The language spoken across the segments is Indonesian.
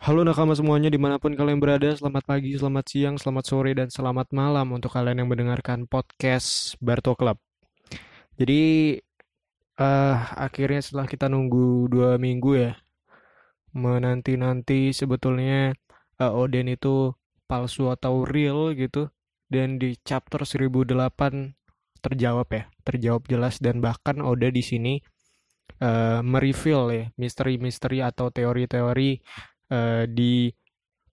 Halo nakama semuanya di mana pun kalian berada, selamat pagi, selamat siang, selamat sore, dan selamat malam untuk kalian yang mendengarkan podcast Barto Club. Jadi eh akhirnya setelah kita nunggu dua minggu ya, menanti-nanti sebetulnya eh, Oden itu palsu atau real gitu, dan di chapter 1008 terjawab ya, terjawab jelas dan bahkan Oda di sini eh mereveal ya misteri-misteri atau teori-teori eh, di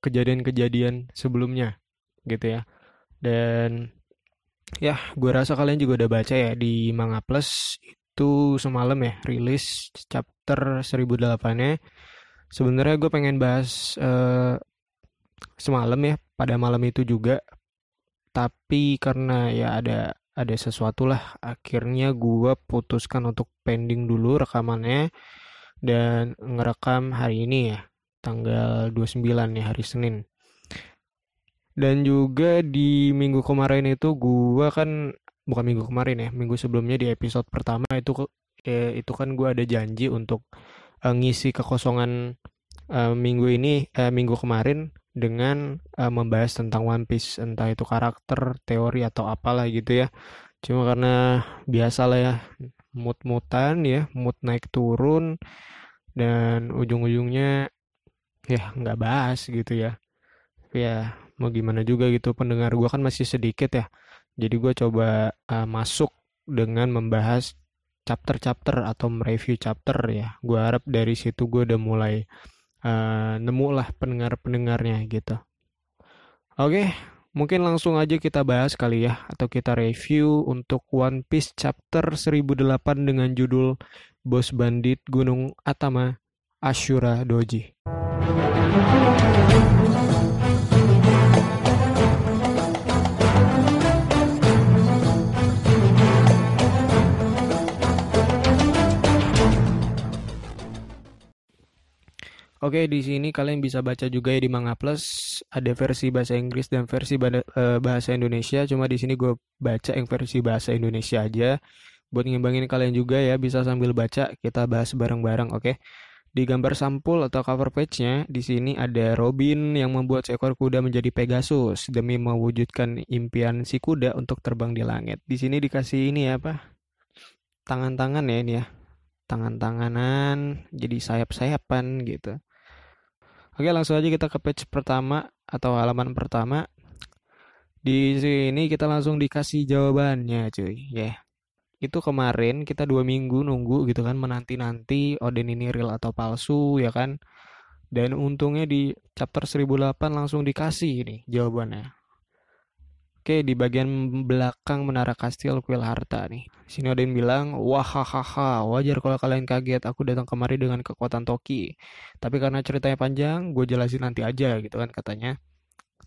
kejadian-kejadian sebelumnya gitu ya. Dan ya gue rasa kalian juga udah baca ya di Manga Plus itu semalam ya rilis chapter 1008-nya. Sebenarnya gue pengen bahas eh, semalam ya pada malam itu juga tapi karena ya ada ada sesuatu lah akhirnya gue putuskan untuk pending dulu rekamannya dan ngerekam hari ini ya tanggal 29 ya hari Senin. Dan juga di minggu kemarin itu gua kan bukan minggu kemarin ya, minggu sebelumnya di episode pertama itu eh, itu kan gua ada janji untuk eh, ngisi kekosongan eh, minggu ini eh, minggu kemarin dengan eh, membahas tentang One Piece entah itu karakter, teori atau apalah gitu ya. Cuma karena biasa lah ya mood-moodan ya, mood naik turun dan ujung-ujungnya ya nggak bahas gitu ya. Ya mau gimana juga gitu pendengar gue kan masih sedikit ya. Jadi gue coba uh, masuk dengan membahas chapter-chapter atau mereview chapter ya. Gue harap dari situ gue udah mulai uh, nemu lah pendengar-pendengarnya gitu. Oke mungkin langsung aja kita bahas kali ya atau kita review untuk One Piece chapter 1008 dengan judul Bos Bandit Gunung Atama Ashura Doji. Oke, di sini kalian bisa baca juga ya di Manga Plus ada versi bahasa Inggris dan versi eh, bahasa Indonesia. Cuma di sini gue baca yang versi bahasa Indonesia aja. Buat ngimbangin kalian juga ya bisa sambil baca kita bahas bareng-bareng, oke? Di gambar sampul atau cover page-nya di sini ada Robin yang membuat seekor kuda menjadi Pegasus demi mewujudkan impian si kuda untuk terbang di langit. Di sini dikasih ini ya apa? Tangan-tangan ya ini ya. Tangan-tanganan jadi sayap-sayapan gitu. Oke, langsung aja kita ke page pertama atau halaman pertama. Di sini kita langsung dikasih jawabannya, cuy. Ya. Itu kemarin kita dua minggu nunggu gitu kan menanti-nanti Odin ini real atau palsu ya kan. Dan untungnya di chapter 1008 langsung dikasih nih jawabannya. Oke, di bagian belakang menara kastil kuil harta nih. Sini yang bilang, wahahaha, wajar kalau kalian kaget. Aku datang kemari dengan kekuatan Toki. Tapi karena ceritanya panjang, gue jelasin nanti aja gitu kan katanya.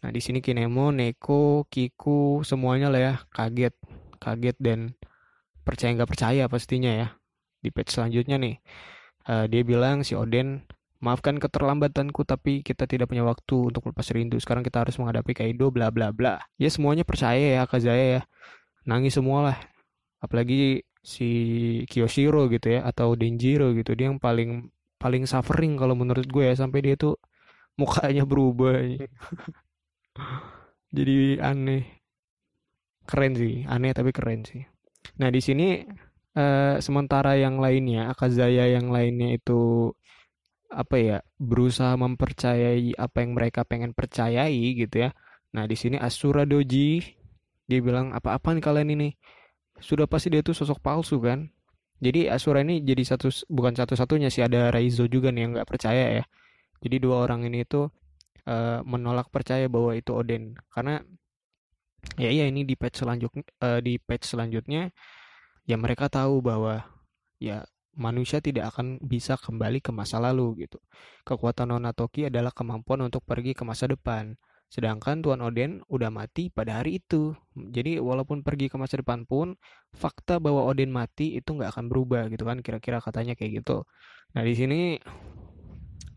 Nah, di sini Kinemo, Neko, Kiku, semuanya lah ya kaget, kaget dan percaya nggak percaya pastinya ya. Di page selanjutnya nih, eh, dia bilang si Oden Maafkan keterlambatanku, tapi kita tidak punya waktu untuk melepas rindu. Sekarang kita harus menghadapi Kaido, bla bla bla. Ya semuanya percaya ya Kazaya ya. Nangis semua lah. Apalagi si Kiyoshiro gitu ya, atau Denjiro gitu. Dia yang paling paling suffering kalau menurut gue ya. Sampai dia tuh mukanya berubah. Jadi aneh. Keren sih, aneh tapi keren sih. Nah di sini eh, sementara yang lainnya, Akazaya yang lainnya itu apa ya berusaha mempercayai apa yang mereka pengen percayai gitu ya. Nah di sini Asura Doji dia bilang apa-apa nih kalian ini sudah pasti dia tuh sosok palsu kan. Jadi Asura ini jadi satu bukan satu-satunya sih ada Raizo juga nih yang nggak percaya ya. Jadi dua orang ini tuh eh, menolak percaya bahwa itu Odin karena ya iya ini di page selanjutnya di page selanjutnya ya mereka tahu bahwa ya manusia tidak akan bisa kembali ke masa lalu gitu. Kekuatan Nonatoki adalah kemampuan untuk pergi ke masa depan. Sedangkan Tuan Oden udah mati pada hari itu. Jadi walaupun pergi ke masa depan pun, fakta bahwa Oden mati itu nggak akan berubah gitu kan. Kira-kira katanya kayak gitu. Nah di sini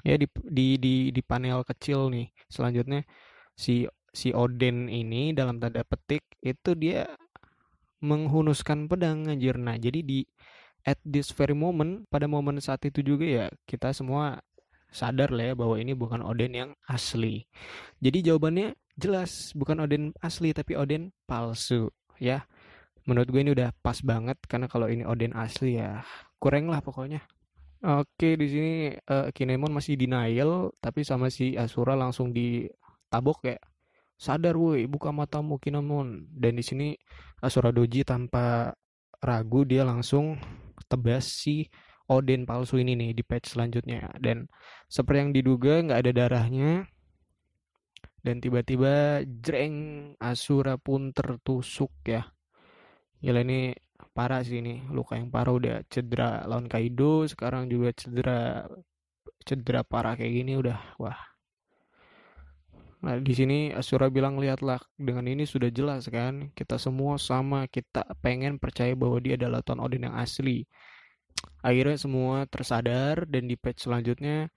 ya di di di, di panel kecil nih selanjutnya si si Oden ini dalam tanda petik itu dia menghunuskan pedang anjir. Nah jadi di at this very moment pada momen saat itu juga ya kita semua sadar lah ya bahwa ini bukan Oden yang asli. Jadi jawabannya jelas bukan Oden asli tapi Oden palsu ya. Menurut gue ini udah pas banget karena kalau ini Oden asli ya kurang lah pokoknya. Oke, di sini uh, Kinemon masih denial, tapi sama si Asura langsung ditabok kayak sadar woi, buka matamu Kinemon. Dan di sini Asura Doji tanpa ragu dia langsung tebas si Odin palsu ini nih di patch selanjutnya. Dan seperti yang diduga nggak ada darahnya. Dan tiba-tiba jreng Asura pun tertusuk ya. Gila ini parah sih ini luka yang parah udah cedera lawan Kaido sekarang juga cedera cedera parah kayak gini udah wah Nah, di sini Asura bilang lihatlah dengan ini sudah jelas kan kita semua sama kita pengen percaya bahwa dia adalah Ton Odin yang asli. Akhirnya semua tersadar dan di patch selanjutnya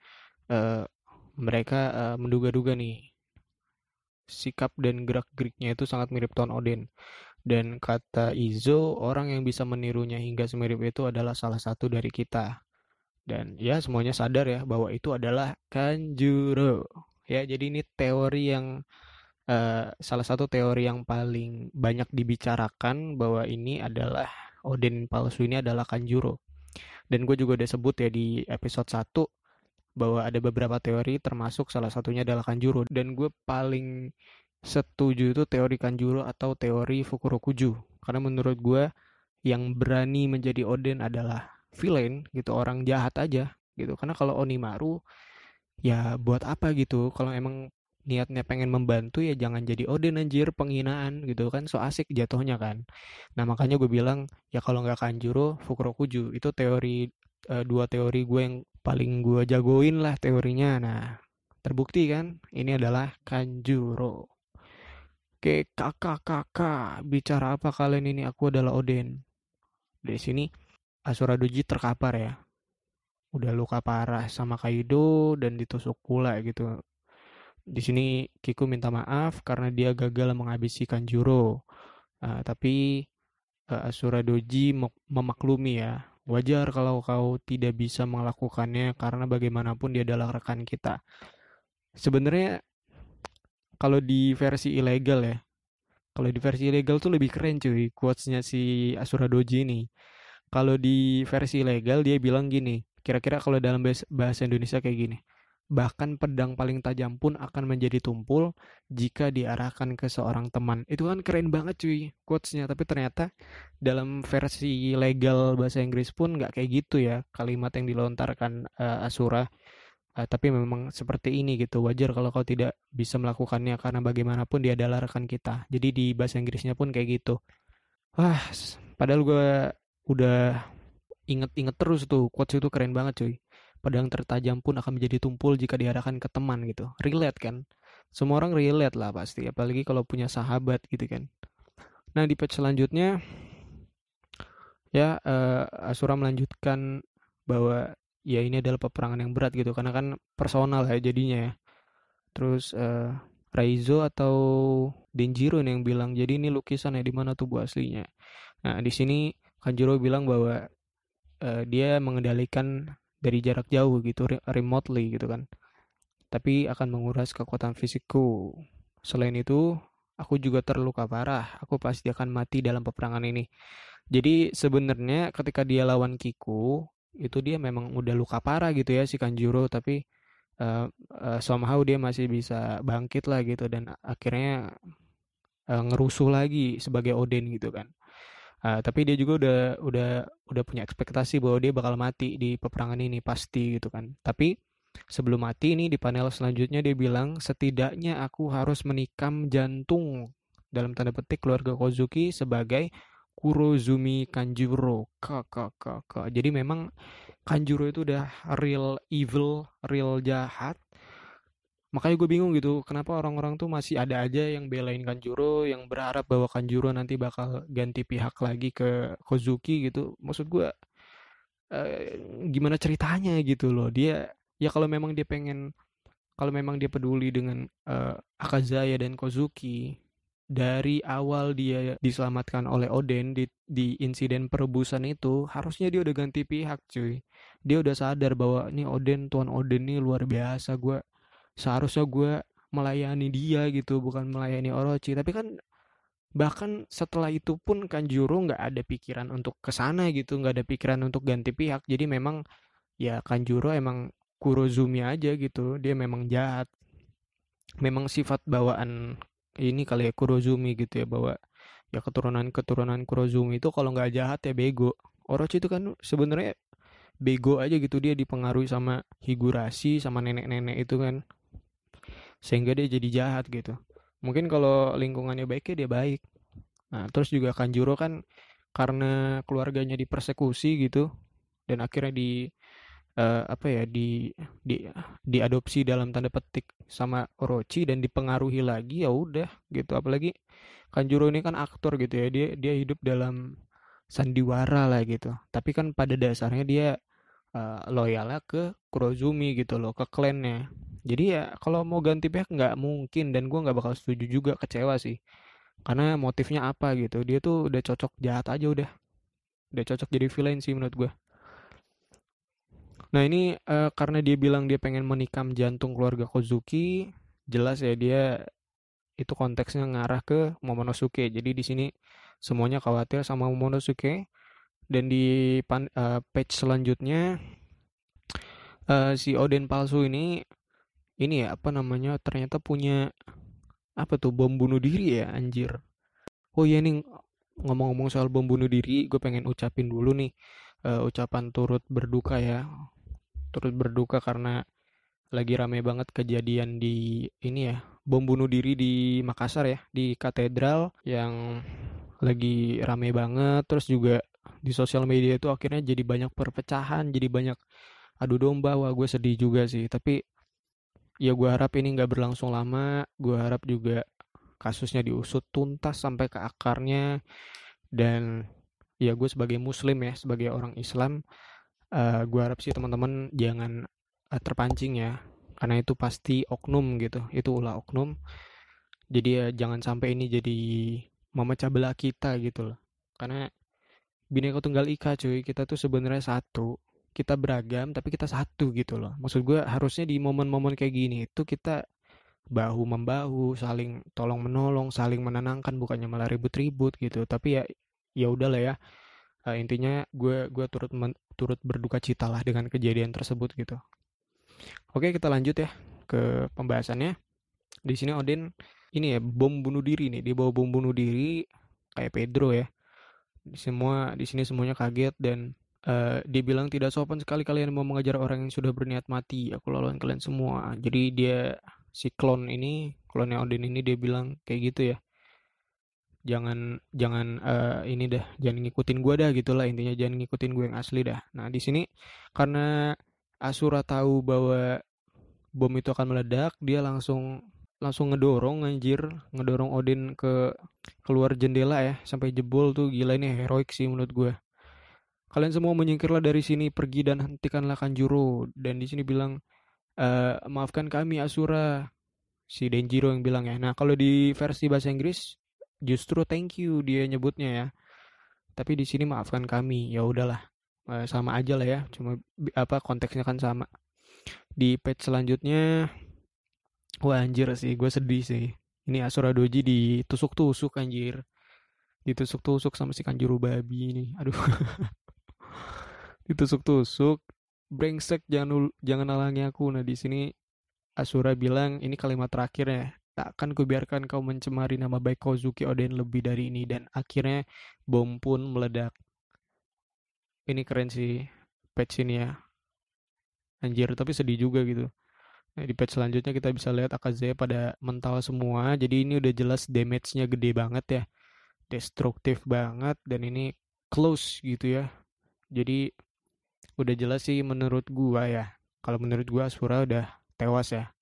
uh, mereka uh, menduga-duga nih sikap dan gerak-geriknya itu sangat mirip Ton Odin. Dan kata Izo, orang yang bisa menirunya hingga semirip itu adalah salah satu dari kita. Dan ya semuanya sadar ya bahwa itu adalah Kanjuro. Ya, jadi ini teori yang uh, salah satu teori yang paling banyak dibicarakan bahwa ini adalah Odin palsu ini adalah Kanjuro. Dan gue juga udah sebut ya di episode 1 bahwa ada beberapa teori termasuk salah satunya adalah Kanjuro. Dan gue paling setuju itu teori Kanjuro atau teori Fukurokuju. Karena menurut gue yang berani menjadi Odin adalah villain gitu orang jahat aja gitu. Karena kalau Onimaru ya buat apa gitu kalau emang niatnya pengen membantu ya jangan jadi Odin anjir penghinaan gitu kan so asik jatuhnya kan nah makanya gue bilang ya kalau nggak Kanjuro Fukurokuju itu teori uh, dua teori gue yang paling gue jagoin lah teorinya nah terbukti kan ini adalah Kanjuro Oke, kakak-kakak, bicara apa kalian ini? Aku adalah Odin. Di sini Asura Doji terkapar ya. Udah luka parah sama Kaido dan ditusuk pula gitu. Di sini Kiku minta maaf karena dia gagal menghabisi Kanjuro. Uh, tapi uh, Asura Doji memaklumi ya. Wajar kalau kau tidak bisa melakukannya karena bagaimanapun dia adalah rekan kita. Sebenarnya kalau di versi ilegal ya kalau di versi ilegal tuh lebih keren cuy quotesnya si Asura Doji ini kalau di versi ilegal dia bilang gini kira-kira kalau dalam bahasa Indonesia kayak gini bahkan pedang paling tajam pun akan menjadi tumpul jika diarahkan ke seorang teman itu kan keren banget cuy quotesnya tapi ternyata dalam versi legal bahasa Inggris pun nggak kayak gitu ya kalimat yang dilontarkan uh, Asura Uh, tapi memang seperti ini gitu. Wajar kalau kau tidak bisa melakukannya karena bagaimanapun dia adalah rekan kita. Jadi di bahasa Inggrisnya pun kayak gitu. Wah, padahal gue udah inget-inget terus tuh quotes itu keren banget cuy. Pedang tertajam pun akan menjadi tumpul jika diarahkan ke teman gitu. Relate kan? Semua orang relate lah pasti, apalagi kalau punya sahabat gitu kan. Nah di page selanjutnya ya uh, Asura melanjutkan bahwa ya ini adalah peperangan yang berat gitu karena kan personal ya jadinya ya terus uh, Raizo atau Denjiro yang bilang jadi ini lukisan ya di mana tubuh aslinya nah di sini Kanjuro bilang bahwa uh, dia mengendalikan dari jarak jauh gitu remotely gitu kan. Tapi akan menguras kekuatan fisikku. Selain itu aku juga terluka parah. Aku pasti akan mati dalam peperangan ini. Jadi sebenarnya ketika dia lawan Kiku itu dia memang udah luka parah gitu ya si Kanjuro. Tapi uh, uh, somehow dia masih bisa bangkit lah gitu. Dan akhirnya uh, ngerusuh lagi sebagai Odin gitu kan. Uh, tapi dia juga udah udah udah punya ekspektasi bahwa dia bakal mati di peperangan ini pasti gitu kan. Tapi sebelum mati ini di panel selanjutnya dia bilang setidaknya aku harus menikam jantung dalam tanda petik keluarga Kozuki sebagai Kurozumi Kanjuro. Kakak jadi memang Kanjuro itu udah real evil real jahat makanya gue bingung gitu kenapa orang-orang tuh masih ada aja yang belain Kanjuro yang berharap bahwa Kanjuro nanti bakal ganti pihak lagi ke Kozuki gitu. Maksud gue eh, gimana ceritanya gitu loh. Dia ya kalau memang dia pengen kalau memang dia peduli dengan uh, Akazaya dan Kozuki dari awal dia diselamatkan oleh Oden di, di insiden perebusan itu harusnya dia udah ganti pihak cuy. Dia udah sadar bahwa ini Oden tuan Oden ini luar biasa gue seharusnya gue melayani dia gitu bukan melayani Orochi. Tapi kan bahkan setelah itu pun Kanjuro nggak ada pikiran untuk ke sana gitu nggak ada pikiran untuk ganti pihak. Jadi memang ya Kanjuro emang Kurozumi aja gitu dia memang jahat. Memang sifat bawaan ini kali ya Kurozumi gitu ya bahwa ya keturunan-keturunan Kurozumi itu kalau nggak jahat ya bego. Orochi itu kan sebenarnya bego aja gitu dia dipengaruhi sama Higurashi sama nenek-nenek itu kan sehingga dia jadi jahat gitu. Mungkin kalau lingkungannya baik ya dia baik. Nah, terus juga Kanjuro kan karena keluarganya dipersekusi gitu dan akhirnya di uh, apa ya di di diadopsi dalam tanda petik sama Orochi dan dipengaruhi lagi ya udah gitu apalagi Kanjuro ini kan aktor gitu ya dia dia hidup dalam sandiwara lah gitu tapi kan pada dasarnya dia uh, loyalnya ke Kurozumi gitu loh ke klannya jadi ya kalau mau ganti pihak nggak mungkin dan gue nggak bakal setuju juga kecewa sih. Karena motifnya apa gitu dia tuh udah cocok jahat aja udah. Udah cocok jadi villain sih menurut gue Nah ini uh, karena dia bilang dia pengen menikam jantung keluarga Kozuki, jelas ya dia itu konteksnya ngarah ke Momonosuke. Jadi di sini semuanya khawatir sama Momonosuke. Dan di pan, uh, page selanjutnya uh, si Oden palsu ini ini ya apa namanya ternyata punya apa tuh bom bunuh diri ya anjir. Oh iya nih ngomong-ngomong soal bom bunuh diri, gue pengen ucapin dulu nih uh, ucapan turut berduka ya. Turut berduka karena lagi rame banget kejadian di ini ya bom bunuh diri di Makassar ya di katedral yang lagi rame banget. Terus juga di sosial media itu akhirnya jadi banyak perpecahan jadi banyak adu domba. Wah gue sedih juga sih. Tapi ya gue harap ini nggak berlangsung lama. Gue harap juga kasusnya diusut tuntas sampai ke akarnya. Dan ya gue sebagai muslim ya sebagai orang Islam uh, eh, gue harap sih teman-teman jangan uh, terpancing ya. Karena itu pasti oknum gitu. Itu ulah oknum. Jadi ya jangan sampai ini jadi memecah belah kita gitu loh. Karena bineka tunggal ika cuy kita tuh sebenarnya satu kita beragam tapi kita satu gitu loh. Maksud gue harusnya di momen-momen kayak gini itu kita bahu membahu saling tolong menolong saling menenangkan bukannya malah ribut-ribut gitu. Tapi ya ya udahlah ya. Uh, intinya gue gue turut men, turut berduka cita lah dengan kejadian tersebut gitu. Oke kita lanjut ya ke pembahasannya. Di sini Odin ini ya bom bunuh diri nih. Dia bawa bom bunuh diri kayak Pedro ya. Semua di sini semuanya kaget dan uh, dia bilang tidak sopan sekali kalian mau mengajar orang yang sudah berniat mati aku lawan kalian semua. Jadi dia si klon ini klonnya Odin ini dia bilang kayak gitu ya. Jangan jangan uh, ini dah jangan ngikutin gue dah gitulah intinya. Jangan ngikutin gue yang asli dah. Nah di sini karena Asura tahu bahwa bom itu akan meledak dia langsung langsung ngedorong anjir. Ngedorong Odin ke keluar jendela ya sampai jebol tuh. Gila ini heroik sih menurut gue kalian semua menyingkirlah dari sini pergi dan hentikanlah Kanjuro. Dan di sini bilang e, maafkan kami Asura. Si Denjiro yang bilang ya. Nah kalau di versi bahasa Inggris justru thank you dia nyebutnya ya. Tapi di sini maafkan kami. Ya udahlah. Eh, sama aja lah ya. Cuma apa konteksnya kan sama. Di page selanjutnya wah anjir sih. Gue sedih sih. Ini Asura Doji ditusuk-tusuk anjir. Ditusuk-tusuk sama si Kanjuru babi ini. Aduh ditusuk-tusuk brengsek jangan jangan alangi aku nah di sini Asura bilang ini kalimat terakhir ya Tak akan kubiarkan kau mencemari nama baik Kozuki Oden lebih dari ini dan akhirnya bom pun meledak. Ini keren sih patch ini ya. Anjir, tapi sedih juga gitu. Nah, di patch selanjutnya kita bisa lihat Akaze pada mental semua. Jadi ini udah jelas damage-nya gede banget ya. Destruktif banget dan ini close gitu ya. Jadi udah jelas sih menurut gua ya. Kalau menurut gua Asura udah tewas ya.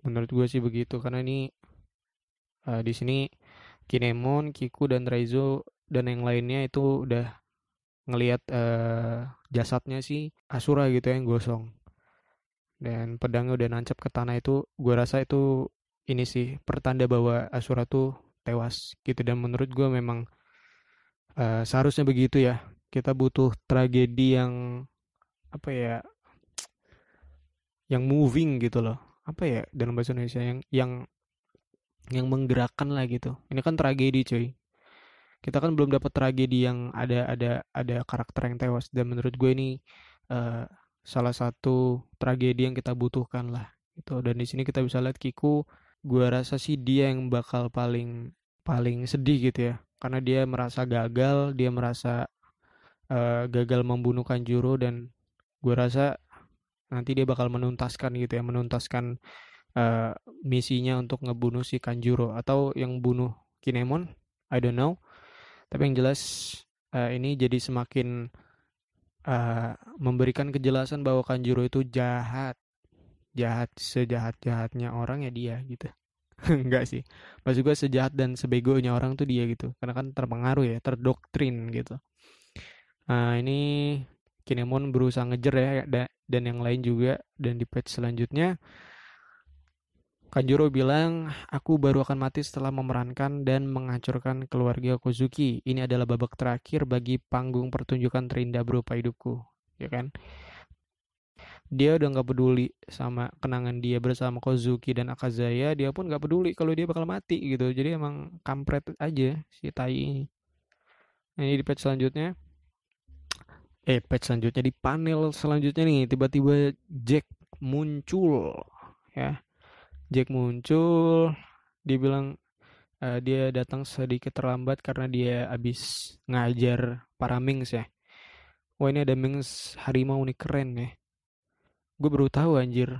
Menurut gue sih begitu karena ini uh, di sini Kinemon, Kiku dan Raizo dan yang lainnya itu udah ngelihat uh, jasadnya sih Asura gitu ya, yang gosong. Dan pedangnya udah nancap ke tanah itu gue rasa itu ini sih pertanda bahwa Asura tuh tewas gitu. Dan menurut gue memang uh, seharusnya begitu ya kita butuh tragedi yang apa ya yang moving gitu loh. Apa ya dalam bahasa Indonesia yang yang yang menggerakkan lah gitu. Ini kan tragedi cuy. Kita kan belum dapat tragedi yang ada ada ada karakter yang tewas. Dan menurut gue ini uh, salah satu tragedi yang kita butuhkan lah gitu. Dan di sini kita bisa lihat Kiku gue rasa sih dia yang bakal paling paling sedih gitu ya. Karena dia merasa gagal dia merasa uh, gagal membunuh Kanjuro dan gue rasa nanti dia bakal menuntaskan gitu ya menuntaskan uh, misinya untuk ngebunuh si Kanjuro atau yang bunuh Kinemon I don't know. Tapi yang jelas uh, ini jadi semakin uh, memberikan kejelasan bahwa Kanjuro itu jahat. Jahat sejahat jahatnya orang ya dia gitu. Enggak sih. Maksud gue sejahat dan sebegonya orang tuh dia gitu. Karena kan terpengaruh ya terdoktrin gitu nah ini Kinemon berusaha ngejer ya dan yang lain juga dan di patch selanjutnya Kanjuro bilang, aku baru akan mati setelah memerankan dan menghancurkan keluarga Kozuki. Ini adalah babak terakhir bagi panggung pertunjukan terindah berupa hidupku. Ya kan? Dia udah nggak peduli sama kenangan dia bersama Kozuki dan Akazaya. Dia pun nggak peduli kalau dia bakal mati gitu. Jadi emang kampret aja si Tai ini. Ini di patch selanjutnya eh patch selanjutnya di panel selanjutnya nih tiba-tiba Jack muncul ya. Jack muncul dia bilang uh, dia datang sedikit terlambat karena dia habis ngajar para Mings ya. Wah ini ada Mings harimau nih keren ya. Gue baru tahu anjir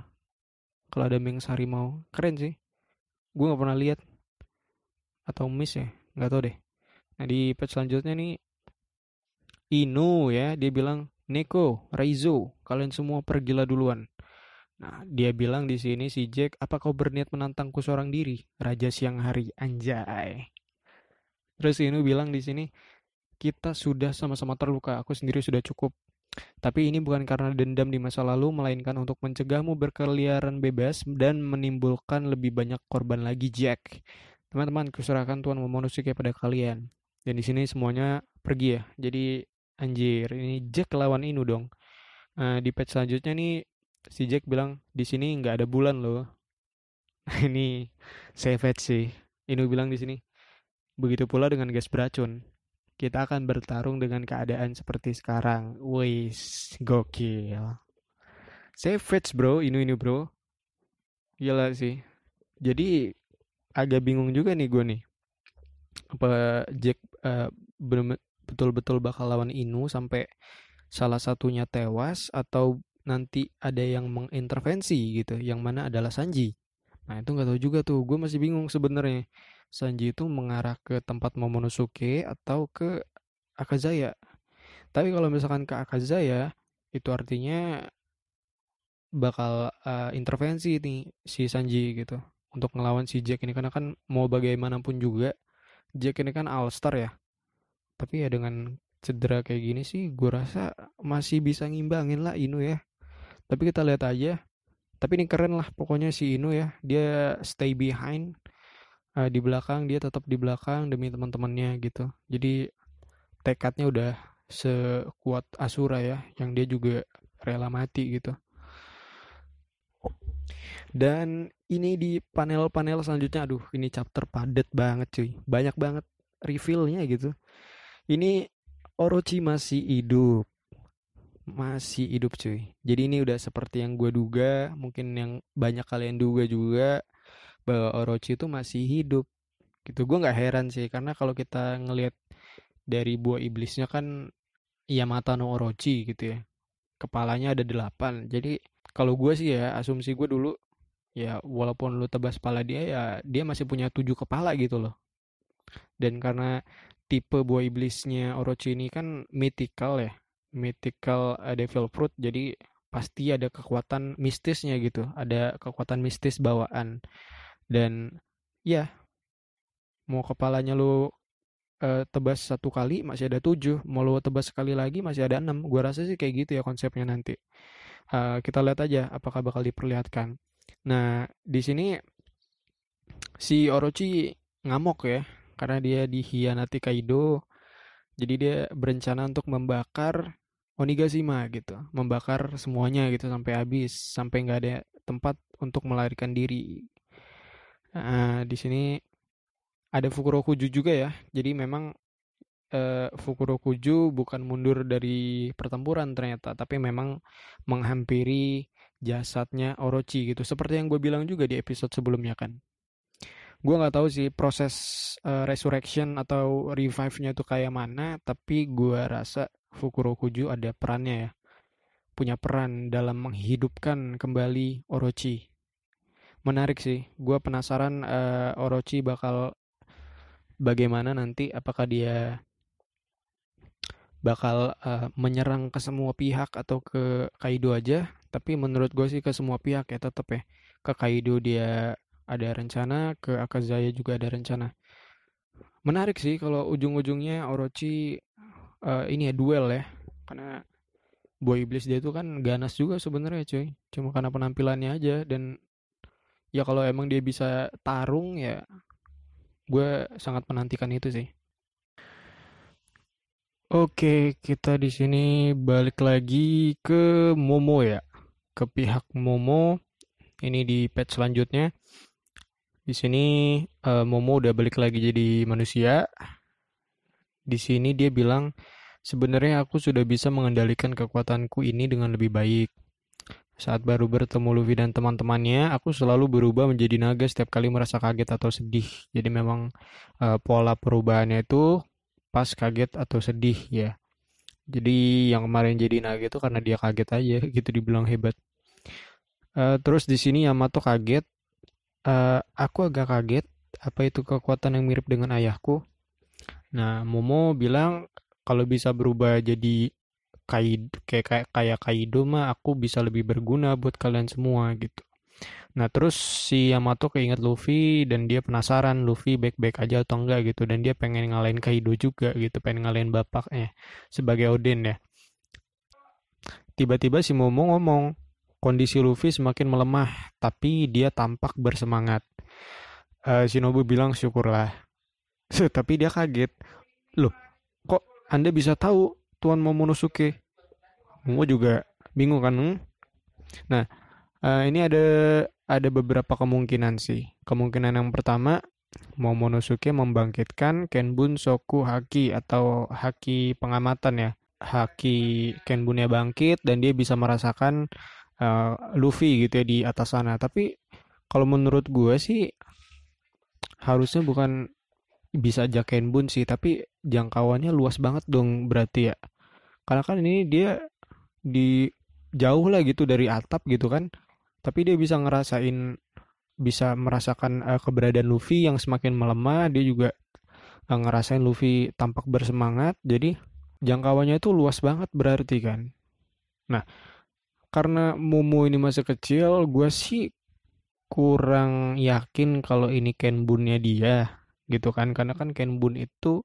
kalau ada Mings harimau. Keren sih. Gue nggak pernah lihat atau miss ya. Nggak tahu deh. Nah di patch selanjutnya nih Inu ya, dia bilang, Neko, Raizo, kalian semua pergilah duluan. Nah, dia bilang di sini si Jack, apa kau berniat menantangku seorang diri? Raja siang hari, anjay. Terus Inu bilang di sini, kita sudah sama-sama terluka, aku sendiri sudah cukup. Tapi ini bukan karena dendam di masa lalu, melainkan untuk mencegahmu berkeliaran bebas dan menimbulkan lebih banyak korban lagi, Jack. Teman-teman, kuserahkan Tuhan Momonosuke kepada kalian. Dan di sini semuanya pergi ya. Jadi Anjir, ini Jack lawan Inu dong. Nah, di patch selanjutnya nih si Jack bilang di sini nggak ada bulan loh. ini savage sih. Inu bilang di sini. Begitu pula dengan gas beracun. Kita akan bertarung dengan keadaan seperti sekarang. Wis, gokil. Savage bro, Inu ini bro. Gila sih. Jadi agak bingung juga nih gue nih. Apa Jack uh, betul-betul bakal lawan Inu sampai salah satunya tewas atau nanti ada yang mengintervensi gitu yang mana adalah Sanji. Nah itu nggak tahu juga tuh gue masih bingung sebenarnya. Sanji itu mengarah ke tempat Momonosuke atau ke Akazaya? Tapi kalau misalkan ke Akazaya itu artinya bakal uh, intervensi nih si Sanji gitu untuk ngelawan si Jack ini. Karena kan mau bagaimanapun juga Jack ini kan All Star ya tapi ya dengan cedera kayak gini sih gue rasa masih bisa ngimbangin lah Inu ya. Tapi kita lihat aja. Tapi ini keren lah pokoknya si Inu ya. Dia stay behind uh, di belakang dia tetap di belakang demi teman-temannya gitu. Jadi tekadnya udah sekuat Asura ya yang dia juga rela mati gitu. Dan ini di panel-panel selanjutnya aduh ini chapter padat banget cuy. Banyak banget revealnya gitu ini Orochi masih hidup. Masih hidup cuy. Jadi ini udah seperti yang gue duga, mungkin yang banyak kalian duga juga bahwa Orochi itu masih hidup. Gitu. Gue nggak heran sih karena kalau kita ngelihat dari buah iblisnya kan Yamato no Orochi gitu ya. Kepalanya ada delapan. Jadi kalau gue sih ya asumsi gue dulu ya walaupun lu tebas kepala dia ya dia masih punya tujuh kepala gitu loh. Dan karena tipe buah iblisnya Orochi ini kan mythical ya. Mythical uh, devil fruit. Jadi pasti ada kekuatan mistisnya gitu. Ada kekuatan mistis bawaan. Dan ya mau kepalanya lu uh, tebas satu kali masih ada tujuh. Mau lu tebas sekali lagi masih ada enam. Gua rasa sih kayak gitu ya konsepnya nanti. Uh, kita lihat aja apakah bakal diperlihatkan. Nah di sini si Orochi ngamuk ya karena dia dihianati Kaido. Jadi dia berencana untuk membakar Onigashima gitu, membakar semuanya gitu sampai habis, sampai nggak ada tempat untuk melarikan diri. Nah, di sini ada Fukurokuju juga ya. Jadi memang uh, Fukurokuju bukan mundur dari pertempuran ternyata, tapi memang menghampiri jasadnya Orochi gitu. Seperti yang gue bilang juga di episode sebelumnya kan. Gue nggak tahu sih proses uh, resurrection atau revive-nya itu kayak mana, tapi gue rasa Fukurokuju ada perannya ya. Punya peran dalam menghidupkan kembali Orochi. Menarik sih. Gue penasaran uh, Orochi bakal bagaimana nanti apakah dia bakal uh, menyerang ke semua pihak atau ke Kaido aja tapi menurut gue sih ke semua pihak ya tetap ya ke Kaido dia ada rencana ke Akazaya juga ada rencana menarik sih kalau ujung-ujungnya Orochi uh, ini ya duel ya karena Boy Iblis dia itu kan ganas juga sebenarnya cuy cuma karena penampilannya aja dan ya kalau emang dia bisa tarung ya gue sangat menantikan itu sih Oke, kita di sini balik lagi ke Momo ya. Ke pihak Momo. Ini di page selanjutnya. Di sini uh, Momo udah balik lagi jadi manusia. Di sini dia bilang, sebenarnya aku sudah bisa mengendalikan kekuatanku ini dengan lebih baik. Saat baru bertemu Luffy dan teman-temannya, aku selalu berubah menjadi naga setiap kali merasa kaget atau sedih. Jadi memang uh, pola perubahannya itu pas kaget atau sedih ya jadi yang kemarin jadi naga itu karena dia kaget aja gitu dibilang hebat uh, terus di sini Yamato kaget uh, aku agak kaget apa itu kekuatan yang mirip dengan ayahku? Nah Momo bilang kalau bisa berubah jadi Kaido, kayak kayak kayak Kaido mah aku bisa lebih berguna buat kalian semua gitu. Nah terus si Yamato keinget Luffy dan dia penasaran Luffy baik-baik aja atau enggak? gitu. Dan dia pengen ngalahin Kaido juga gitu pengen ngalahin bapaknya sebagai Odin ya. Tiba-tiba si Momo ngomong kondisi Luffy semakin melemah tapi dia tampak bersemangat. Uh, Shinobu bilang syukurlah. tapi dia kaget. Loh kok anda bisa tahu Tuan Momonosuke? Momo juga bingung kan? Hmm? Nah uh, ini ada ada beberapa kemungkinan sih. Kemungkinan yang pertama, Momonosuke membangkitkan Kenbun Soku Haki atau Haki pengamatan ya. Haki Kenbunnya bangkit dan dia bisa merasakan uh, Luffy gitu ya di atas sana. Tapi kalau menurut gue sih harusnya bukan bisa aja Kenbun sih, tapi jangkauannya luas banget dong berarti ya. Karena kan ini dia di jauh lah gitu dari atap gitu kan tapi dia bisa ngerasain bisa merasakan uh, keberadaan Luffy yang semakin melemah dia juga uh, ngerasain Luffy tampak bersemangat jadi jangkauannya itu luas banget berarti kan nah karena Momo ini masih kecil gue sih kurang yakin kalau ini Kenbunnya dia gitu kan karena kan Kenbun itu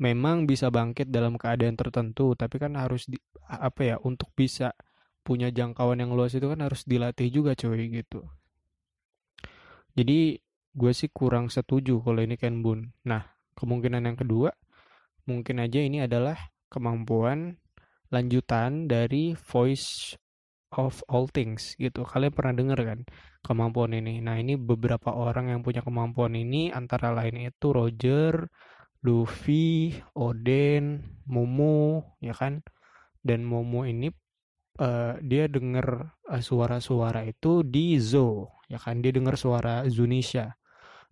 memang bisa bangkit dalam keadaan tertentu tapi kan harus di, apa ya untuk bisa punya jangkauan yang luas itu kan harus dilatih juga coy gitu. Jadi gue sih kurang setuju kalau ini Kenbun. Nah, kemungkinan yang kedua mungkin aja ini adalah kemampuan lanjutan dari Voice of All Things gitu. Kalian pernah dengar kan kemampuan ini? Nah, ini beberapa orang yang punya kemampuan ini antara lain itu Roger, Luffy, Oden, Momo, ya kan? Dan Momo ini uh, dia dengar uh, suara-suara itu di Zo, ya kan? Dia dengar suara Zunisha.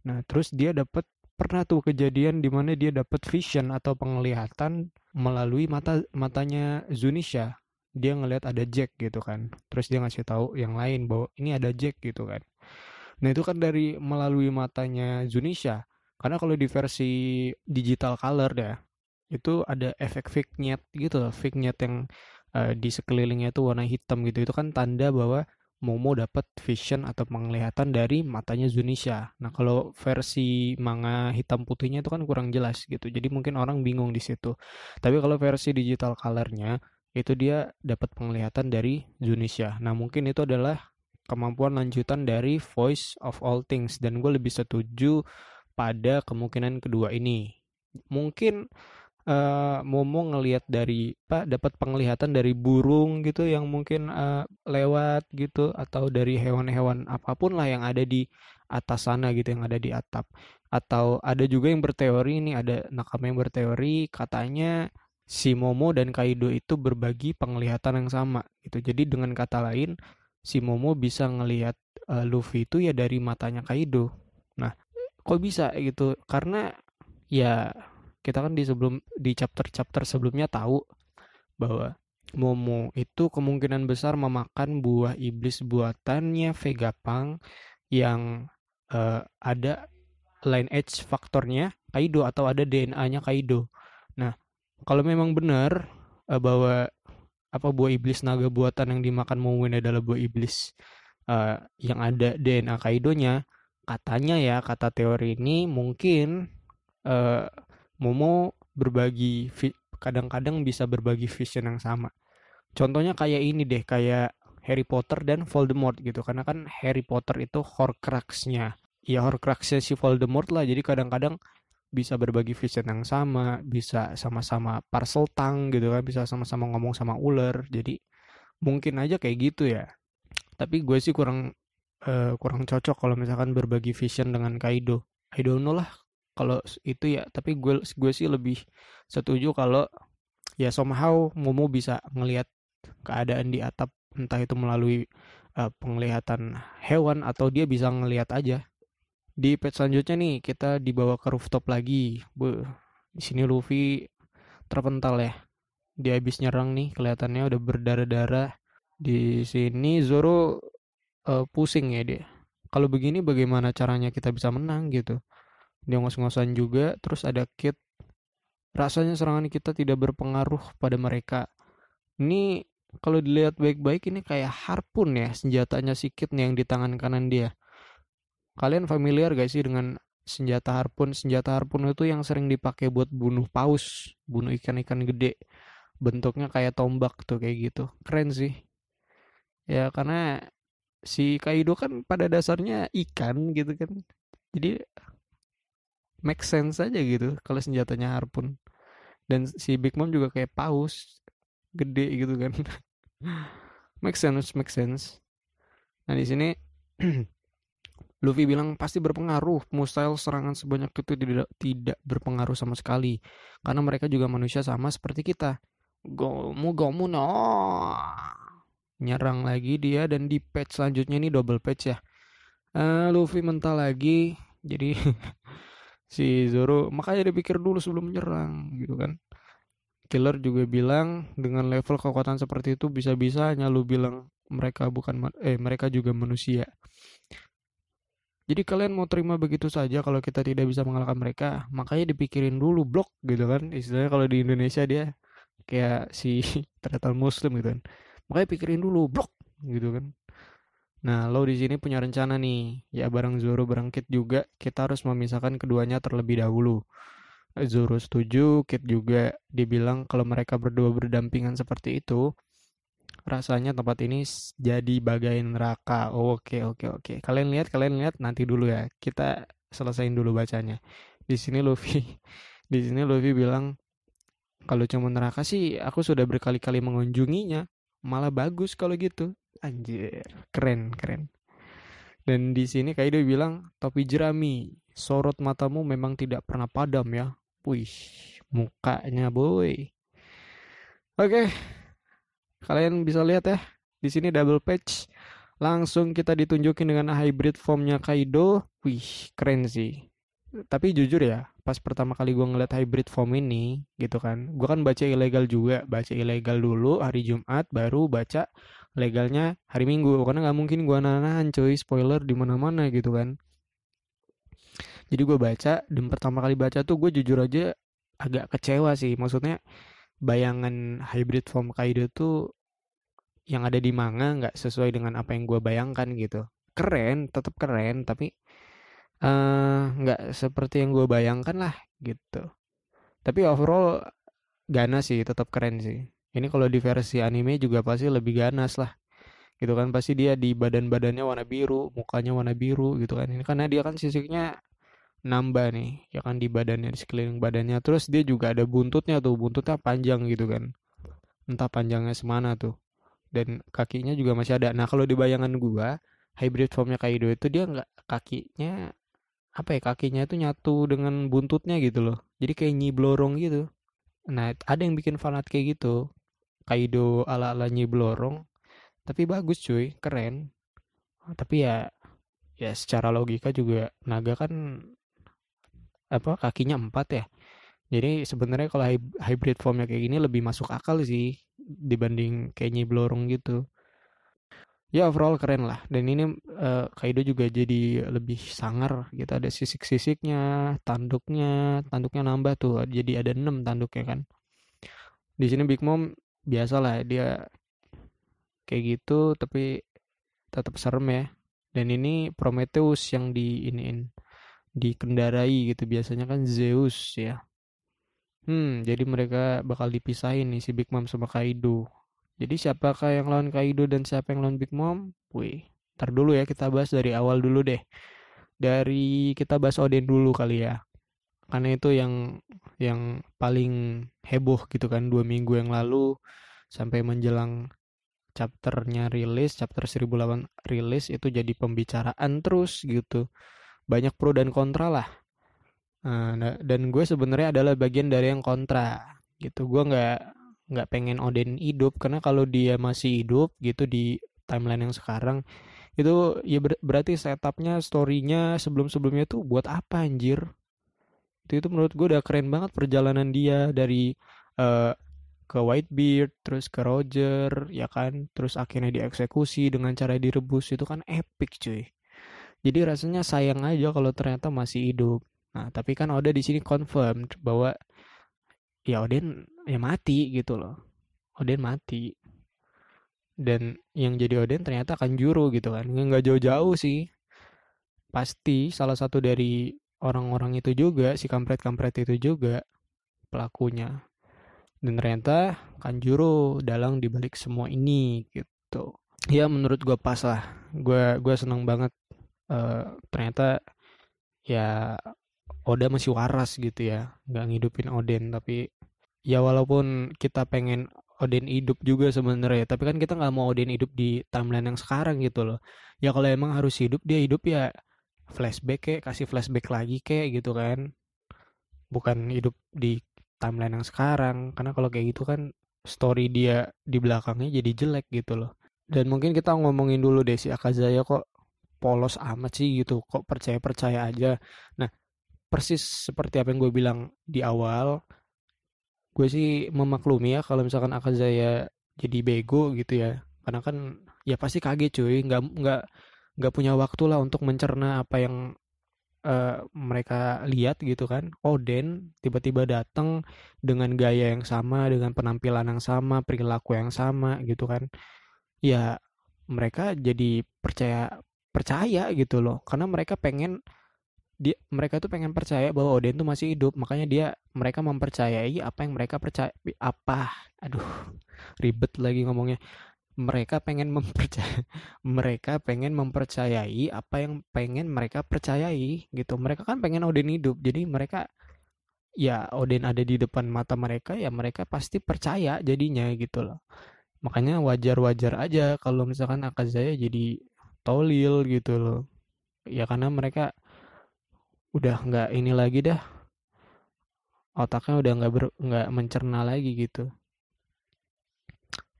Nah, terus dia dapat pernah tuh kejadian di mana dia dapat vision atau penglihatan melalui mata matanya Zunisha. Dia ngelihat ada Jack gitu kan. Terus dia ngasih tahu yang lain bahwa ini ada Jack gitu kan. Nah, itu kan dari melalui matanya Zunisha. Karena kalau di versi digital color ya, itu ada efek vignette gitu, vignette yang uh, di sekelilingnya itu warna hitam gitu itu kan tanda bahwa Momo dapat vision atau penglihatan dari matanya Zunisha. Nah, kalau versi manga hitam putihnya itu kan kurang jelas gitu. Jadi mungkin orang bingung di situ. Tapi kalau versi digital colornya itu dia dapat penglihatan dari Zunisha. Nah, mungkin itu adalah kemampuan lanjutan dari Voice of All Things dan gue lebih setuju pada kemungkinan kedua ini. Mungkin uh, Momo ngelihat dari pak dapat penglihatan dari burung gitu yang mungkin uh, lewat gitu atau dari hewan-hewan apa pun lah yang ada di atas sana gitu yang ada di atap atau ada juga yang berteori ini ada nakama yang berteori katanya si Momo dan Kaido itu berbagi penglihatan yang sama gitu. Jadi dengan kata lain si Momo bisa ngelihat uh, Luffy itu ya dari matanya Kaido. Nah kok bisa gitu? Karena ya kita kan di sebelum di chapter-chapter sebelumnya tahu bahwa Momo itu kemungkinan besar memakan buah iblis buatannya Vegapunk yang uh, ada line edge faktornya Kaido atau ada DNA-nya Kaido. Nah, kalau memang benar uh, bahwa apa buah iblis naga buatan yang dimakan Momo ini adalah buah iblis uh, yang ada DNA Kaidonya, katanya ya kata teori ini mungkin uh, Momo berbagi kadang-kadang bisa berbagi vision yang sama. Contohnya kayak ini deh, kayak Harry Potter dan Voldemort gitu. Karena kan Harry Potter itu Horcruxnya. Ya Horcruxnya si Voldemort lah. Jadi kadang-kadang bisa berbagi vision yang sama, bisa sama-sama parcel tang gitu kan, bisa sama-sama ngomong sama ular. Jadi mungkin aja kayak gitu ya. Tapi gue sih kurang uh, kurang cocok kalau misalkan berbagi vision dengan Kaido. I don't know lah kalau itu ya tapi gue gue sih lebih setuju kalau ya somehow Momo bisa ngelihat keadaan di atap entah itu melalui uh, penglihatan hewan atau dia bisa ngelihat aja di pet selanjutnya nih kita dibawa ke rooftop lagi. Bu di sini Luffy terpental ya. Dia habis nyerang nih kelihatannya udah berdarah-darah. Di sini Zoro uh, pusing ya dia. Kalau begini bagaimana caranya kita bisa menang gitu? Dia ngos-ngosan juga terus ada kit. Rasanya serangan kita tidak berpengaruh pada mereka. Ini kalau dilihat baik-baik ini kayak harpun ya senjatanya si kit nih yang di tangan kanan dia kalian familiar gak sih dengan senjata harpun? Senjata harpun itu yang sering dipakai buat bunuh paus bunuh ikan-ikan gede. Bentuknya kayak tombak tuh kayak gitu. Keren sih. Ya karena si Kaido kan pada dasarnya ikan gitu kan. Jadi make sense aja gitu kalau senjatanya harpun. Dan si Big Mom juga kayak paus gede gitu kan. Make sense make sense. Nah di sini Luffy bilang pasti berpengaruh. Mustahil serangan sebanyak itu tidak tidak berpengaruh sama sekali. Karena mereka juga manusia sama seperti kita. Gomu gomu no. Nyerang lagi dia dan di patch selanjutnya ini double patch ya. Uh, Luffy mental lagi. Jadi si Zoro makanya dia pikir dulu sebelum menyerang gitu kan. Killer juga bilang dengan level kekuatan seperti itu bisa-bisa hanya lu bilang mereka bukan eh mereka juga manusia. Jadi kalian mau terima begitu saja kalau kita tidak bisa mengalahkan mereka, makanya dipikirin dulu blok gitu kan. Istilahnya kalau di Indonesia dia kayak si ternyata muslim gitu kan. Makanya pikirin dulu blok gitu kan. Nah, lo di sini punya rencana nih, ya bareng Zoro bareng Kit juga, kita harus memisahkan keduanya terlebih dahulu. Zoro setuju, Kit juga dibilang kalau mereka berdua berdampingan seperti itu, rasanya tempat ini jadi bagai neraka. Oke, oke, oke. Kalian lihat, kalian lihat nanti dulu ya. Kita selesaiin dulu bacanya. Di sini Luffy, di sini Luffy bilang kalau cuma neraka sih aku sudah berkali-kali mengunjunginya. Malah bagus kalau gitu. Anjir, keren, keren. Dan di sini Kaido bilang, topi jerami, sorot matamu memang tidak pernah padam ya. Wih, mukanya boy. Oke, kalian bisa lihat ya, di sini double patch. Langsung kita ditunjukin dengan hybrid formnya Kaido. Wih, keren sih. Tapi jujur ya, pas pertama kali gue ngeliat hybrid form ini, gitu kan, gue kan baca ilegal juga, baca ilegal dulu hari Jumat, baru baca legalnya hari Minggu karena nggak mungkin gue nahan cuy spoiler di mana-mana gitu kan jadi gue baca dan pertama kali baca tuh gue jujur aja agak kecewa sih maksudnya bayangan hybrid form Kaido tuh yang ada di manga nggak sesuai dengan apa yang gue bayangkan gitu. Keren tetap keren tapi eh, nggak uh, seperti yang gue bayangkan lah gitu. Tapi overall ganas sih tetap keren sih. Ini kalau di versi anime juga pasti lebih ganas lah. Gitu kan pasti dia di badan badannya warna biru mukanya warna biru gitu kan. Ini karena dia kan sisiknya nambah nih ya kan di badannya di sekeliling badannya. Terus dia juga ada buntutnya tuh buntutnya panjang gitu kan. Entah panjangnya semana tuh. Dan kakinya juga masih ada. Nah kalau di bayangan gua hybrid formnya Kaido itu dia nggak kakinya apa ya kakinya itu nyatu dengan buntutnya gitu loh. Jadi kayak nyiblorong gitu. Nah ada yang bikin fanat kayak gitu. Kaido ala ala nyiblorong tapi bagus cuy. Keren. Tapi ya ya secara logika juga naga kan apa kakinya empat ya. Jadi sebenarnya kalau hybrid formnya kayak gini lebih masuk akal sih dibanding kayak nyiblorong gitu. Ya overall keren lah. Dan ini uh, Kaido juga jadi lebih sangar gitu. Ada sisik-sisiknya tanduknya tanduknya nambah tuh. Jadi ada enam tanduknya kan. Di sini Big Mom biasa lah dia kayak gitu tapi tetap serem ya. Dan ini Prometheus yang di iniin dikendarai gitu. Biasanya kan Zeus ya. Hmm jadi mereka bakal dipisahin nih si Big Mom sama Kaido. Jadi siapakah yang lawan Kaido dan siapa yang lawan Big Mom? Wih ntar dulu ya kita bahas dari awal dulu deh. Dari kita bahas Odin dulu kali ya. Karena itu yang yang paling heboh gitu kan dua minggu yang lalu sampai menjelang chapternya rilis chapter 1008 rilis itu jadi pembicaraan terus gitu banyak pro dan kontra lah. Nah, dan gue sebenarnya adalah bagian dari yang kontra gitu. Gue nggak nggak pengen Odin hidup karena kalau dia masih hidup gitu di timeline yang sekarang itu ya ber berarti setupnya storynya sebelum sebelumnya tuh buat apa anjir? Itu itu menurut gue udah keren banget perjalanan dia dari uh, ke Whitebeard terus ke Roger ya kan? Terus akhirnya dieksekusi dengan cara direbus itu kan epic cuy jadi rasanya sayang aja kalau ternyata masih hidup. Nah, tapi kan Oda di sini confirm bahwa ya Odin ya mati gitu loh. Odin mati. Dan yang jadi Odin ternyata akan juru gitu kan. Nggak jauh-jauh sih. Pasti salah satu dari orang-orang itu juga, si kampret-kampret itu juga pelakunya. Dan ternyata Kanjuro dalang dibalik semua ini gitu. Ya menurut gue pas lah. Gue gue seneng banget uh, ternyata ya Oda masih waras gitu ya nggak ngidupin Odin tapi ya walaupun kita pengen Odin hidup juga sebenarnya tapi kan kita nggak mau Odin hidup di timeline yang sekarang gitu loh. Ya kalau emang harus hidup dia hidup ya flashback kayak kasih flashback lagi kayak gitu kan. Bukan hidup di timeline yang sekarang karena kalau kayak gitu kan story dia di belakangnya jadi jelek gitu loh. Dan mungkin kita ngomongin dulu deh si Akazaya kok polos amat sih gitu kok percaya-percaya aja. Nah persis seperti apa yang gue bilang di awal gue sih memaklumi ya kalau misalkan Akazaya jadi bego gitu ya. Karena kan ya pasti kaget cuy nggak nggak nggak punya waktu lah untuk mencerna apa yang uh, mereka lihat gitu kan. Oden tiba-tiba datang dengan gaya yang sama dengan penampilan yang sama perilaku yang sama gitu kan. Ya mereka jadi percaya percaya gitu loh. Karena mereka pengen dia mereka tuh pengen percaya bahwa Odin tuh masih hidup. Makanya dia mereka mempercayai apa yang mereka percaya apa? Aduh ribet lagi ngomongnya. Mereka pengen mempercayai mereka pengen mempercayai apa yang pengen mereka percayai gitu. Mereka kan pengen Odin hidup. Jadi mereka ya Odin ada di depan mata mereka ya mereka pasti percaya jadinya gitu loh. Makanya wajar-wajar aja kalau misalkan Akazaya jadi tolil gitu loh. Ya karena mereka udah nggak ini lagi dah. Otaknya udah nggak ber nggak mencerna lagi gitu.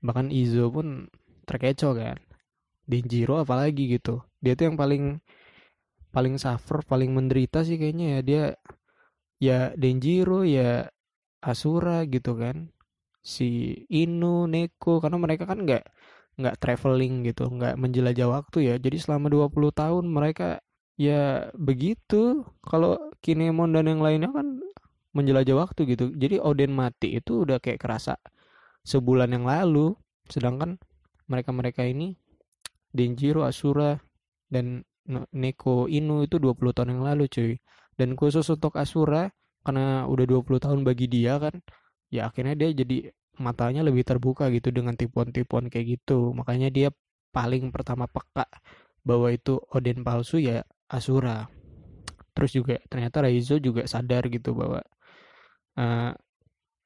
Bahkan Izo pun terkecoh kan. Denjiro apalagi gitu. Dia tuh yang paling paling suffer paling menderita sih kayaknya ya. Dia ya Denjiro ya Asura gitu kan. Si Inu Neko karena mereka kan nggak nggak traveling gitu, nggak menjelajah waktu ya. Jadi selama 20 tahun mereka ya begitu. Kalau Kinemon dan yang lainnya kan menjelajah waktu gitu. Jadi Odin mati itu udah kayak kerasa sebulan yang lalu. Sedangkan mereka-mereka ini Denjiro, Asura, dan Neko Inu itu 20 tahun yang lalu cuy. Dan khusus untuk Asura karena udah 20 tahun bagi dia kan ya akhirnya dia jadi matanya lebih terbuka gitu dengan tipuan-tipuan kayak gitu. Makanya dia paling pertama peka bahwa itu Odin palsu ya Asura. Terus juga ternyata Raizo juga sadar gitu bahwa uh,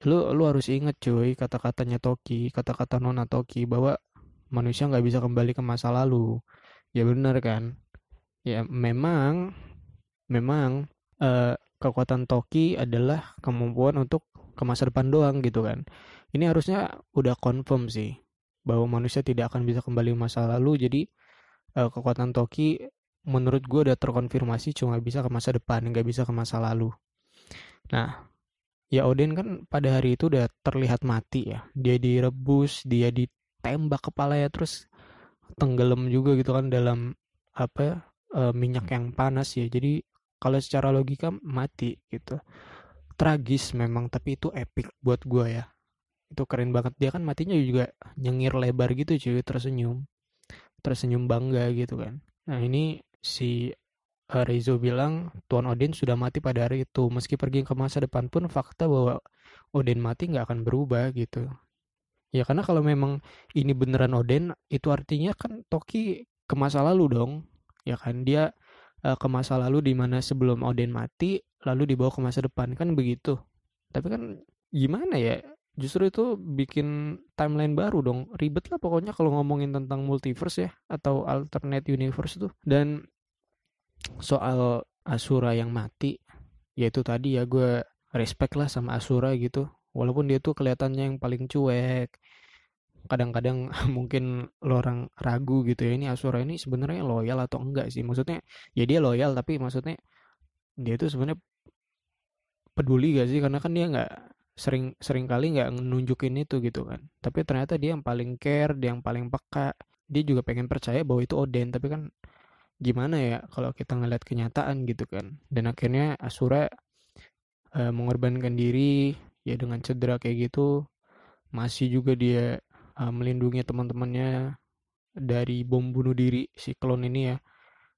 lu lu harus inget cuy kata-katanya Toki kata-kata Nona Toki bahwa manusia nggak bisa kembali ke masa lalu. Ya benar kan? Ya memang memang uh, kekuatan Toki adalah kemampuan untuk ke masa depan doang gitu kan ini harusnya udah confirm sih bahwa manusia tidak akan bisa kembali ke masa lalu. Jadi uh, kekuatan Toki menurut gue udah terkonfirmasi cuma bisa ke masa depan nggak bisa ke masa lalu. Nah ya Odin kan pada hari itu udah terlihat mati ya. Dia direbus dia ditembak kepala ya terus tenggelam juga gitu kan dalam apa e, minyak yang panas ya. Jadi kalau secara logika mati gitu. Tragis memang tapi itu epic buat gue ya itu keren banget dia kan matinya juga nyengir lebar gitu cuy tersenyum tersenyum bangga gitu kan nah ini si uh, Reizo bilang Tuan Odin sudah mati pada hari itu. Meski pergi ke masa depan pun fakta bahwa Odin mati nggak akan berubah gitu. Ya karena kalau memang ini beneran Odin, itu artinya kan Toki ke masa lalu dong. Ya kan dia uh, ke masa lalu di mana sebelum Odin mati, lalu dibawa ke masa depan kan begitu. Tapi kan gimana ya? Justru itu bikin timeline baru dong. Ribet lah pokoknya kalau ngomongin tentang multiverse ya atau alternate universe tuh. Dan soal Asura yang mati yaitu tadi ya gue respect lah sama Asura gitu walaupun dia tuh kelihatannya yang paling cuek kadang-kadang mungkin lo orang ragu gitu ya ini Asura ini sebenarnya loyal atau enggak sih maksudnya ya dia loyal tapi maksudnya dia tuh sebenarnya peduli gak sih karena kan dia nggak sering sering kali nggak nunjukin itu gitu kan. Tapi ternyata dia yang paling care dia yang paling peka. Dia juga pengen percaya bahwa itu Odin tapi kan gimana ya kalau kita ngeliat kenyataan gitu kan. Dan akhirnya Asura uh, mengorbankan diri ya dengan cedera kayak gitu. Masih juga dia uh, melindungi teman-temannya dari bom bunuh diri si klon ini ya.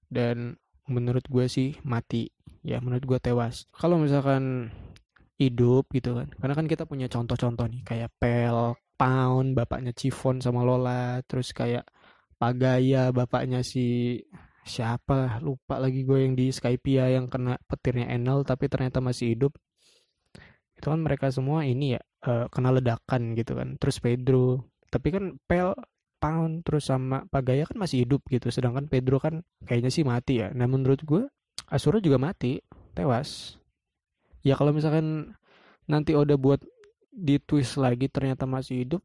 Dan menurut gue sih mati. Ya menurut gue tewas. Kalau misalkan hidup gitu kan. Karena kan kita punya contoh-contoh nih kayak Pel Pound bapaknya Chiffon sama Lola terus kayak Pagaya bapaknya si siapa lupa lagi gue yang di Skypia yang kena petirnya Enel tapi ternyata masih hidup. Itu kan mereka semua ini ya uh, kena ledakan gitu kan. Terus Pedro tapi kan Pel Pound terus sama Pagaya kan masih hidup gitu. Sedangkan Pedro kan kayaknya sih mati ya. Nah menurut gue Asura juga mati tewas ya kalau misalkan nanti Oda buat di twist lagi ternyata masih hidup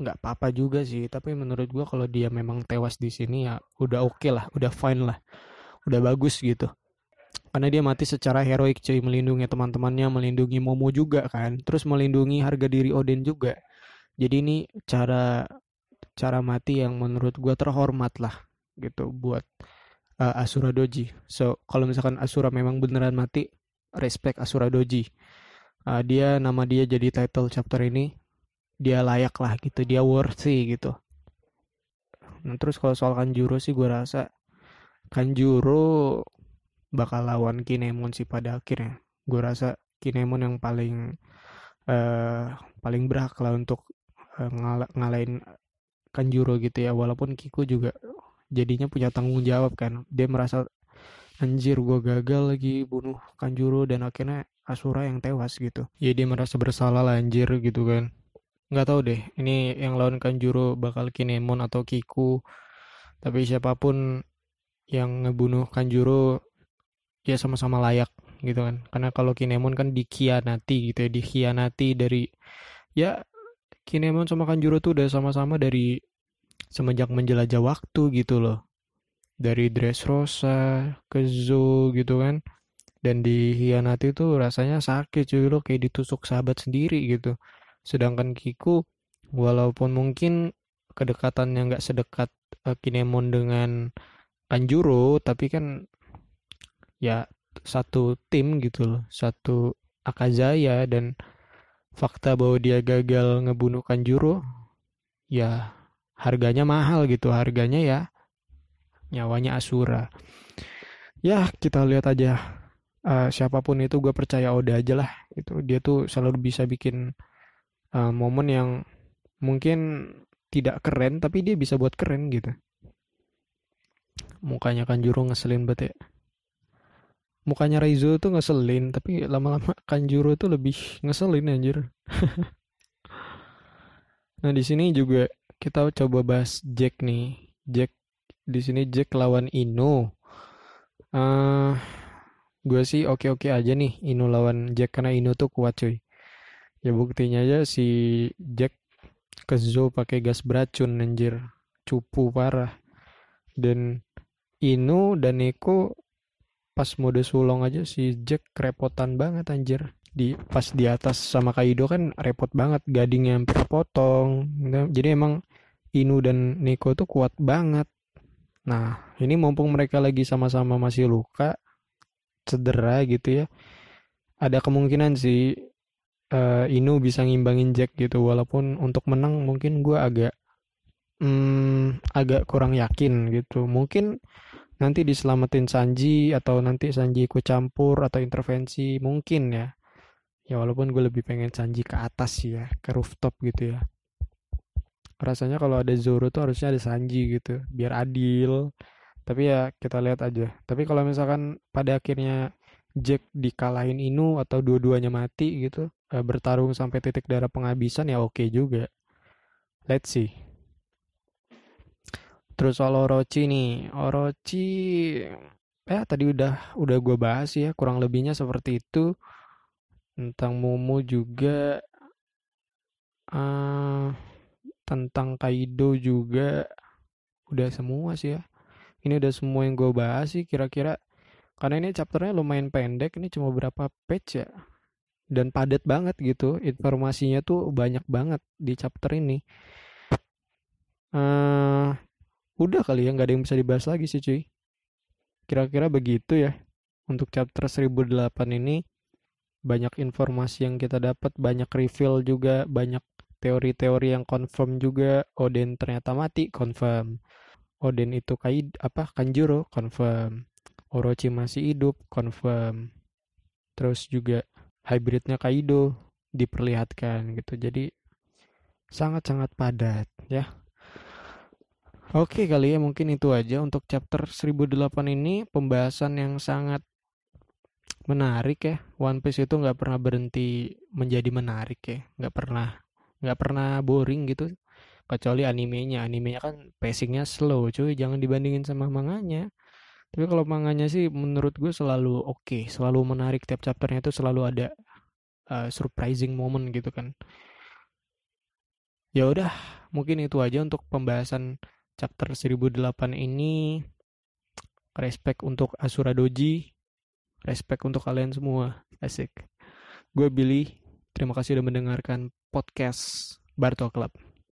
nggak apa-apa juga sih. Tapi menurut gue kalau dia memang tewas di sini ya udah oke okay lah udah fine lah udah bagus gitu. Karena dia mati secara heroik cuy melindungi teman-temannya melindungi Momo juga kan. Terus melindungi harga diri Odin juga. Jadi ini cara cara mati yang menurut gue terhormat lah gitu buat uh, Asura Doji. So kalau misalkan Asura memang beneran mati respect Asura Doji. Uh, dia nama dia jadi title chapter ini dia layak lah gitu dia worthy gitu. Nah terus kalau soal Kanjuro sih gue rasa Kanjuro bakal lawan Kinemon sih pada akhirnya. Gue rasa Kinemon yang paling uh, paling berhak lah untuk uh, ngal ngalahin Kanjuro gitu ya. Walaupun Kiku juga jadinya punya tanggung jawab kan. Dia merasa anjir gue gagal lagi bunuh Kanjuro dan akhirnya Asura yang tewas gitu. Ya dia merasa bersalah lah anjir gitu kan. Nggak tahu deh ini yang lawan Kanjuro bakal Kinemon atau Kiku. Tapi siapa pun yang ngebunuh Kanjuro ya sama-sama layak gitu kan. Karena kalau Kinemon kan dikhianati gitu ya dikhianati dari ya Kinemon sama Kanjuro tuh udah sama-sama dari semenjak menjelajah waktu gitu loh dari Dressrosa ke Zo gitu kan dan dikhianati tuh rasanya sakit cuy lo kayak ditusuk sahabat sendiri gitu. Sedangkan Kiku walaupun mungkin kedekatannya nggak sedekat uh, Kinemon dengan Kanjuro, tapi kan ya satu tim gitu loh, satu Akazaya dan fakta bahwa dia gagal ngebunuh Kanjuro, ya harganya mahal gitu, harganya ya nyawanya Asura. Ya kita lihat aja uh, siapa pun itu gue percaya Oda aja lah. Itu dia tuh selalu bisa bikin uh, momen yang mungkin tidak keren tapi dia bisa buat keren gitu. Mukanya kan juru ngeselin banget ya. Mukanya Raizo tuh ngeselin tapi lama-lama Kanjuro tuh lebih ngeselin anjir. Nah di sini juga kita coba bahas Jack nih. Jack di sini Jack lawan Ino uh, gue sih oke-oke aja nih Ino lawan Jack karena Ino tuh kuat cuy. Ya buktinya aja si Jack ke Zo pakai gas beracun anjir. Cupu parah. Dan Ino dan Neko pas mode sulong aja si Jack kerepotan banget anjir. Di pas di atas sama Kaido kan repot banget gadingnya hampir potong jadi emang Inu dan Neko tuh kuat banget nah ini mumpung mereka lagi sama-sama masih luka cedera gitu ya ada kemungkinan sih uh, Inu bisa ngimbangin Jack gitu. Walaupun untuk menang mungkin gue agak hmm, agak kurang yakin gitu. Mungkin nanti diselamatin Sanji atau nanti Sanji ikut campur atau intervensi mungkin ya. Ya walaupun gue lebih pengen Sanji ke atas ya ke rooftop gitu ya rasanya kalau ada Zoro tuh harusnya ada Sanji gitu biar adil. Tapi ya kita lihat aja. Tapi kalau misalkan pada akhirnya Jack dikalahin Inu atau dua-duanya mati gitu eh, bertarung sampai titik darah penghabisan ya oke juga. Let's see. Terus soal Orochi nih. Orochi eh tadi udah udah gue bahas ya kurang lebihnya seperti itu. Tentang Momo juga uh, tentang Kaido juga udah semua sih ya. Ini udah semua yang gue bahas sih kira-kira. Karena ini chapternya lumayan pendek ini cuma berapa page ya. Dan padat banget gitu informasinya tuh banyak banget di chapter ini. Uh, udah kali ya nggak ada yang bisa dibahas lagi sih cuy. Kira-kira begitu ya untuk chapter 1008 ini. Banyak informasi yang kita dapat, banyak reveal juga, banyak teori-teori yang confirm juga. Odin ternyata mati, confirm. Odin itu kaid apa Kanjuro, confirm. Orochi masih hidup, confirm. Terus juga hybridnya Kaido diperlihatkan gitu. Jadi sangat-sangat padat ya. Oke kali ya mungkin itu aja untuk chapter 1008 ini pembahasan yang sangat menarik ya One Piece itu nggak pernah berhenti menjadi menarik ya nggak pernah nggak pernah boring gitu kecuali animenya. Animenya kan pacingnya slow cuy. Jangan dibandingin sama manganya. Tapi kalau manganya sih menurut gue selalu oke okay, selalu menarik. Tiap chapternya itu selalu ada uh, surprising moment gitu kan. Ya udah mungkin itu aja untuk pembahasan chapter 1008 ini. Respect untuk Asura Doji. Respect untuk kalian semua. Asik. Gue Billy. Terima kasih udah mendengarkan podcast Barto Club.